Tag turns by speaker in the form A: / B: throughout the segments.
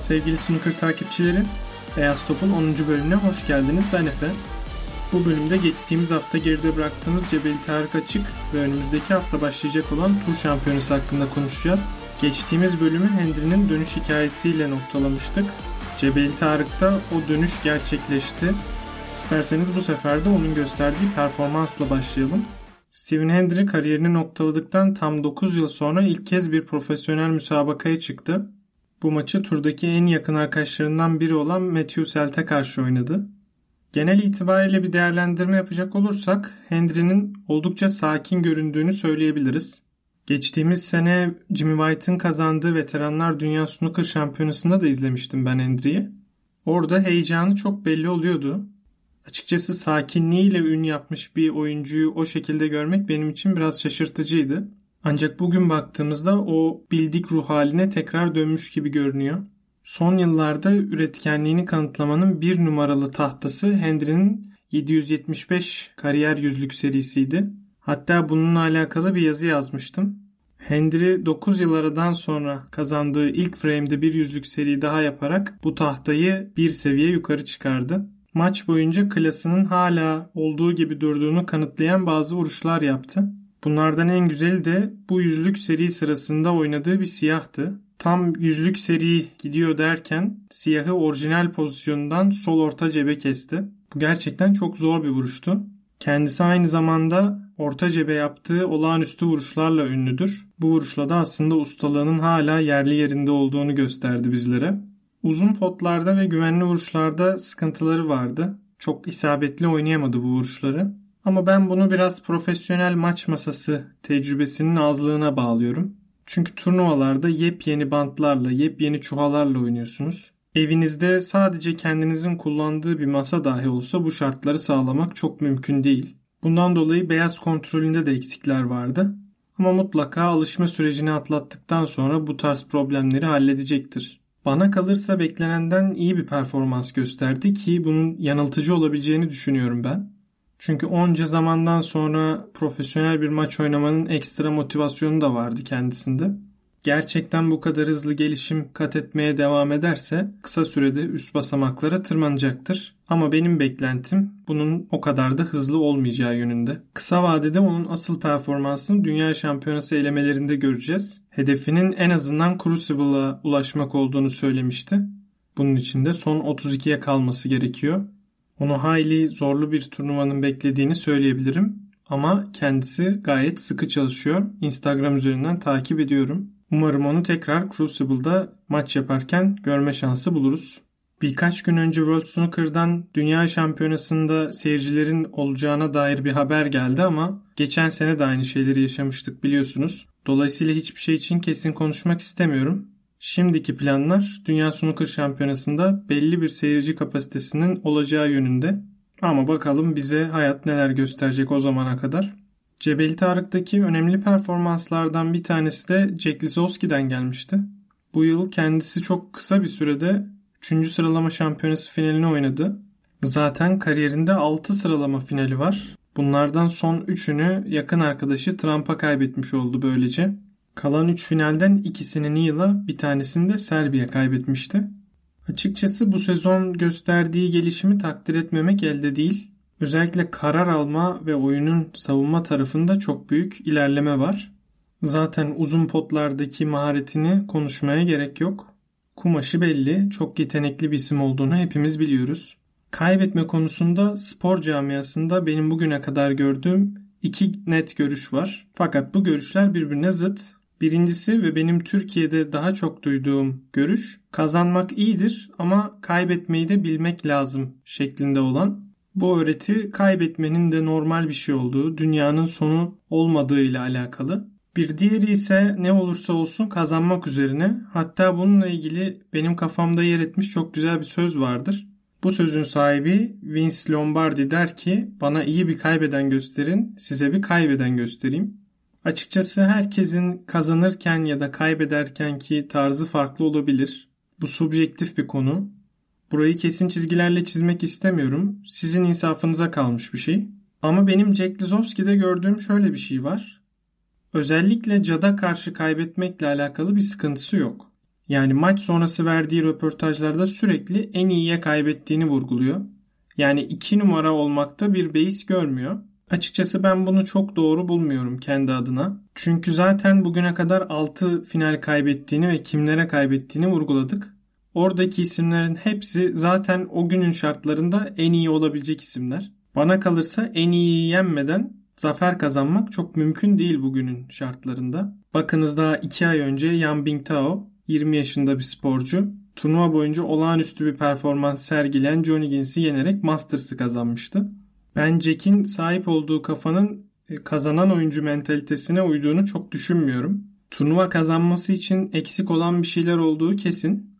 A: sevgili snooker takipçileri. Beyaz Top'un 10. bölümüne hoş geldiniz. Ben Efe. Bu bölümde geçtiğimiz hafta geride bıraktığımız Cebeli Tarık Açık ve önümüzdeki hafta başlayacak olan Tur Şampiyonası hakkında konuşacağız. Geçtiğimiz bölümü Hendry'nin dönüş hikayesiyle noktalamıştık. Cebeli Tarık'ta o dönüş gerçekleşti. İsterseniz bu sefer de onun gösterdiği performansla başlayalım. Steven Hendry kariyerini noktaladıktan tam 9 yıl sonra ilk kez bir profesyonel müsabakaya çıktı. Bu maçı turdaki en yakın arkadaşlarından biri olan Matthew Selt'e karşı oynadı. Genel itibariyle bir değerlendirme yapacak olursak Hendry'nin oldukça sakin göründüğünü söyleyebiliriz. Geçtiğimiz sene Jimmy White'ın kazandığı Veteranlar Dünya Snooker Şampiyonası'nda da izlemiştim ben Hendry'i. Orada heyecanı çok belli oluyordu. Açıkçası sakinliğiyle ün yapmış bir oyuncuyu o şekilde görmek benim için biraz şaşırtıcıydı. Ancak bugün baktığımızda o bildik ruh haline tekrar dönmüş gibi görünüyor. Son yıllarda üretkenliğini kanıtlamanın bir numaralı tahtası Hendry'nin 775 kariyer yüzlük serisiydi. Hatta bununla alakalı bir yazı yazmıştım. Hendry 9 yıl aradan sonra kazandığı ilk frame'de bir yüzlük seri daha yaparak bu tahtayı bir seviye yukarı çıkardı. Maç boyunca klasının hala olduğu gibi durduğunu kanıtlayan bazı vuruşlar yaptı. Bunlardan en güzeli de bu yüzlük seri sırasında oynadığı bir siyahtı. Tam yüzlük seri gidiyor derken siyahı orijinal pozisyonundan sol orta cebe kesti. Bu gerçekten çok zor bir vuruştu. Kendisi aynı zamanda orta cebe yaptığı olağanüstü vuruşlarla ünlüdür. Bu vuruşla da aslında ustalığının hala yerli yerinde olduğunu gösterdi bizlere. Uzun potlarda ve güvenli vuruşlarda sıkıntıları vardı. Çok isabetli oynayamadı bu vuruşları. Ama ben bunu biraz profesyonel maç masası tecrübesinin azlığına bağlıyorum. Çünkü turnuvalarda yepyeni bantlarla, yepyeni çuhalarla oynuyorsunuz. Evinizde sadece kendinizin kullandığı bir masa dahi olsa bu şartları sağlamak çok mümkün değil. Bundan dolayı beyaz kontrolünde de eksikler vardı. Ama mutlaka alışma sürecini atlattıktan sonra bu tarz problemleri halledecektir. Bana kalırsa beklenenden iyi bir performans gösterdi ki bunun yanıltıcı olabileceğini düşünüyorum ben. Çünkü onca zamandan sonra profesyonel bir maç oynamanın ekstra motivasyonu da vardı kendisinde. Gerçekten bu kadar hızlı gelişim kat etmeye devam ederse kısa sürede üst basamaklara tırmanacaktır. Ama benim beklentim bunun o kadar da hızlı olmayacağı yönünde. Kısa vadede onun asıl performansını Dünya Şampiyonası elemelerinde göreceğiz. Hedefinin en azından Crucible'a ulaşmak olduğunu söylemişti. Bunun için de son 32'ye kalması gerekiyor. Onu hayli zorlu bir turnuvanın beklediğini söyleyebilirim. Ama kendisi gayet sıkı çalışıyor. Instagram üzerinden takip ediyorum. Umarım onu tekrar Crucible'da maç yaparken görme şansı buluruz. Birkaç gün önce World Snooker'dan Dünya Şampiyonası'nda seyircilerin olacağına dair bir haber geldi ama geçen sene de aynı şeyleri yaşamıştık biliyorsunuz. Dolayısıyla hiçbir şey için kesin konuşmak istemiyorum. Şimdiki planlar Dünya Snooker Şampiyonası'nda belli bir seyirci kapasitesinin olacağı yönünde. Ama bakalım bize hayat neler gösterecek o zamana kadar. Cebeli Tarık'taki önemli performanslardan bir tanesi de Jack Lisowski'den gelmişti. Bu yıl kendisi çok kısa bir sürede 3. sıralama şampiyonası finalini oynadı. Zaten kariyerinde 6 sıralama finali var. Bunlardan son 3'ünü yakın arkadaşı Trump'a kaybetmiş oldu böylece. Kalan 3 finalden ikisini Neil'a bir tanesini de Serbiya kaybetmişti. Açıkçası bu sezon gösterdiği gelişimi takdir etmemek elde değil. Özellikle karar alma ve oyunun savunma tarafında çok büyük ilerleme var. Zaten uzun potlardaki maharetini konuşmaya gerek yok. Kumaşı belli, çok yetenekli bir isim olduğunu hepimiz biliyoruz. Kaybetme konusunda spor camiasında benim bugüne kadar gördüğüm iki net görüş var. Fakat bu görüşler birbirine zıt. Birincisi ve benim Türkiye'de daha çok duyduğum görüş kazanmak iyidir ama kaybetmeyi de bilmek lazım şeklinde olan. Bu öğreti kaybetmenin de normal bir şey olduğu, dünyanın sonu olmadığı ile alakalı. Bir diğeri ise ne olursa olsun kazanmak üzerine. Hatta bununla ilgili benim kafamda yer etmiş çok güzel bir söz vardır. Bu sözün sahibi Vince Lombardi der ki bana iyi bir kaybeden gösterin, size bir kaybeden göstereyim. Açıkçası herkesin kazanırken ya da kaybederken ki tarzı farklı olabilir. Bu subjektif bir konu. Burayı kesin çizgilerle çizmek istemiyorum. Sizin insafınıza kalmış bir şey. Ama benim Jack Lizowski'de gördüğüm şöyle bir şey var. Özellikle Cad'a karşı kaybetmekle alakalı bir sıkıntısı yok. Yani maç sonrası verdiği röportajlarda sürekli en iyiye kaybettiğini vurguluyor. Yani iki numara olmakta bir beis görmüyor. Açıkçası ben bunu çok doğru bulmuyorum kendi adına. Çünkü zaten bugüne kadar 6 final kaybettiğini ve kimlere kaybettiğini vurguladık. Oradaki isimlerin hepsi zaten o günün şartlarında en iyi olabilecek isimler. Bana kalırsa en iyi yenmeden zafer kazanmak çok mümkün değil bugünün şartlarında. Bakınız daha 2 ay önce Yan Bingtao 20 yaşında bir sporcu turnuva boyunca olağanüstü bir performans sergileyen Johnny Gins'i yenerek Masters'ı kazanmıştı. Ben Jack'in sahip olduğu kafanın e, kazanan oyuncu mentalitesine uyduğunu çok düşünmüyorum. Turnuva kazanması için eksik olan bir şeyler olduğu kesin.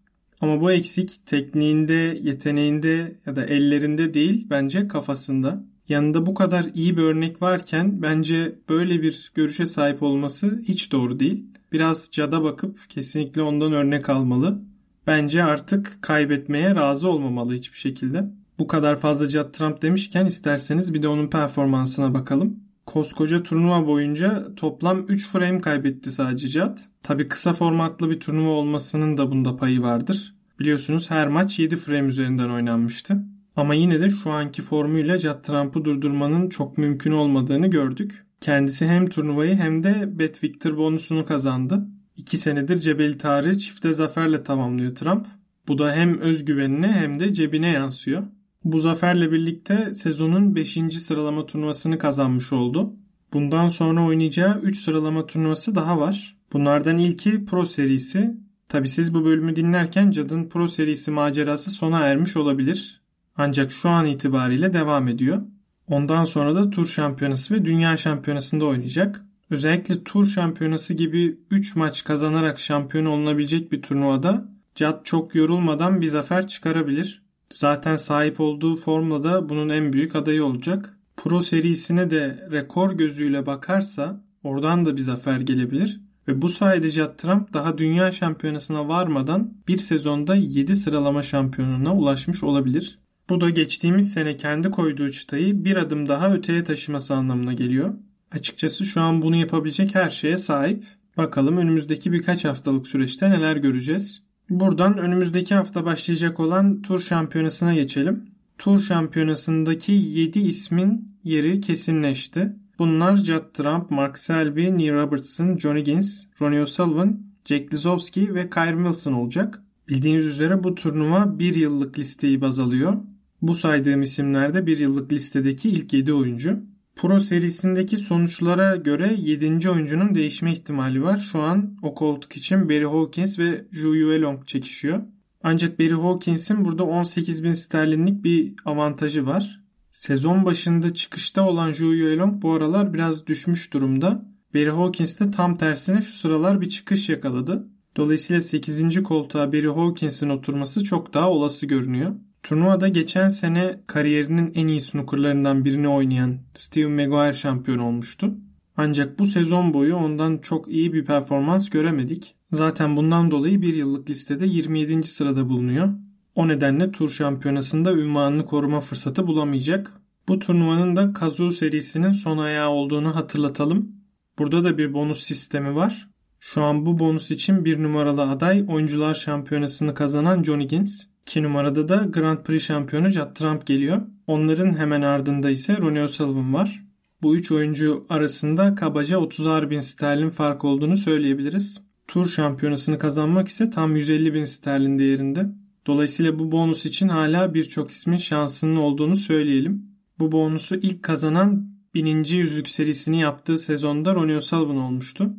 A: Ama bu eksik tekniğinde, yeteneğinde ya da ellerinde değil bence kafasında. Yanında bu kadar iyi bir örnek varken bence böyle bir görüşe sahip olması hiç doğru değil. Biraz cada bakıp kesinlikle ondan örnek almalı. Bence artık kaybetmeye razı olmamalı hiçbir şekilde. Bu kadar fazla Judd Trump demişken isterseniz bir de onun performansına bakalım. Koskoca turnuva boyunca toplam 3 frame kaybetti sadece Judd. Tabi kısa formatlı bir turnuva olmasının da bunda payı vardır. Biliyorsunuz her maç 7 frame üzerinden oynanmıştı. Ama yine de şu anki formuyla Judd Trump'ı durdurmanın çok mümkün olmadığını gördük. Kendisi hem turnuvayı hem de Bet Victor bonusunu kazandı. 2 senedir Cebeli Tarık'ı çifte zaferle tamamlıyor Trump. Bu da hem özgüvenine hem de cebine yansıyor. Bu zaferle birlikte sezonun 5. sıralama turnuvasını kazanmış oldu. Bundan sonra oynayacağı 3 sıralama turnuvası daha var. Bunlardan ilki Pro serisi. Tabi siz bu bölümü dinlerken Cad'ın Pro serisi macerası sona ermiş olabilir. Ancak şu an itibariyle devam ediyor. Ondan sonra da Tur Şampiyonası ve Dünya Şampiyonası'nda oynayacak. Özellikle Tur Şampiyonası gibi 3 maç kazanarak şampiyon olunabilecek bir turnuvada Cad çok yorulmadan bir zafer çıkarabilir. Zaten sahip olduğu formla da bunun en büyük adayı olacak. Pro serisine de rekor gözüyle bakarsa oradan da bir zafer gelebilir. Ve bu sayede Judd Trump daha dünya şampiyonasına varmadan bir sezonda 7 sıralama şampiyonuna ulaşmış olabilir. Bu da geçtiğimiz sene kendi koyduğu çıtayı bir adım daha öteye taşıması anlamına geliyor. Açıkçası şu an bunu yapabilecek her şeye sahip. Bakalım önümüzdeki birkaç haftalık süreçte neler göreceğiz. Buradan önümüzdeki hafta başlayacak olan tur şampiyonasına geçelim. Tur şampiyonasındaki 7 ismin yeri kesinleşti. Bunlar Judd Trump, Mark Selby, Neil Robertson, Johnny Gins, Ronnie O'Sullivan, Jack Lisowski ve Kyrie Wilson olacak. Bildiğiniz üzere bu turnuva bir yıllık listeyi baz alıyor. Bu saydığım isimler de bir yıllık listedeki ilk 7 oyuncu. Pro serisindeki sonuçlara göre 7. oyuncunun değişme ihtimali var. Şu an o koltuk için Barry Hawkins ve Zhu Yuelong çekişiyor. Ancak Barry Hawkins'in burada 18 bin sterlinlik bir avantajı var. Sezon başında çıkışta olan Zhu Yuelong bu aralar biraz düşmüş durumda. Barry Hawkins de tam tersine şu sıralar bir çıkış yakaladı. Dolayısıyla 8. koltuğa Barry Hawkins'in oturması çok daha olası görünüyor. Turnuvada geçen sene kariyerinin en iyi snookerlarından birini oynayan Steve Maguire şampiyon olmuştu. Ancak bu sezon boyu ondan çok iyi bir performans göremedik. Zaten bundan dolayı bir yıllık listede 27. sırada bulunuyor. O nedenle tur şampiyonasında ünvanını koruma fırsatı bulamayacak. Bu turnuvanın da Kazoo serisinin son ayağı olduğunu hatırlatalım. Burada da bir bonus sistemi var. Şu an bu bonus için bir numaralı aday oyuncular şampiyonasını kazanan Johnny Gins. 2 numarada da Grand Prix şampiyonu Judd Trump geliyor. Onların hemen ardında ise Ronnie O'Sullivan var. Bu üç oyuncu arasında kabaca 30'ar bin sterlin fark olduğunu söyleyebiliriz. Tur şampiyonasını kazanmak ise tam 150 bin sterlin değerinde. Dolayısıyla bu bonus için hala birçok ismin şansının olduğunu söyleyelim. Bu bonusu ilk kazanan 1000. yüzlük serisini yaptığı sezonda Ronnie O'Sullivan olmuştu.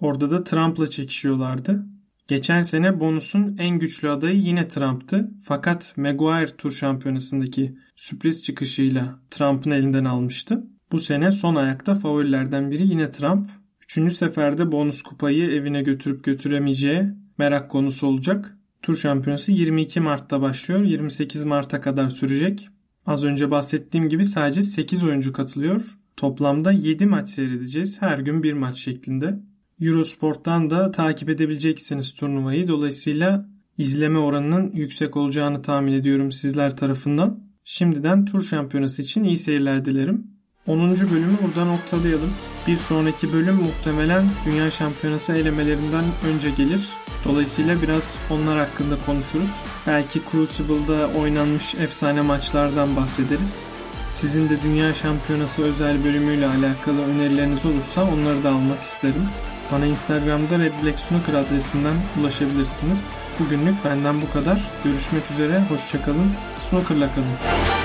A: Orada da Trump'la çekişiyorlardı. Geçen sene bonusun en güçlü adayı yine Trump'tı. Fakat Maguire Tur Şampiyonası'ndaki sürpriz çıkışıyla Trump'ın elinden almıştı. Bu sene son ayakta favorilerden biri yine Trump. Üçüncü seferde bonus kupayı evine götürüp götüremeyeceği merak konusu olacak. Tur şampiyonası 22 Mart'ta başlıyor. 28 Mart'a kadar sürecek. Az önce bahsettiğim gibi sadece 8 oyuncu katılıyor. Toplamda 7 maç seyredeceğiz. Her gün bir maç şeklinde. Eurosport'tan da takip edebileceksiniz turnuvayı. Dolayısıyla izleme oranının yüksek olacağını tahmin ediyorum sizler tarafından. Şimdiden tur şampiyonası için iyi seyirler dilerim. 10. bölümü burada noktalayalım. Bir sonraki bölüm muhtemelen Dünya Şampiyonası elemelerinden önce gelir. Dolayısıyla biraz onlar hakkında konuşuruz. Belki Crucible'da oynanmış efsane maçlardan bahsederiz. Sizin de Dünya Şampiyonası özel bölümüyle alakalı önerileriniz olursa onları da almak isterim. Bana Instagram'da Red Black Snooker adresinden ulaşabilirsiniz. Bugünlük benden bu kadar. Görüşmek üzere, hoşçakalın. Snooker'la kalın.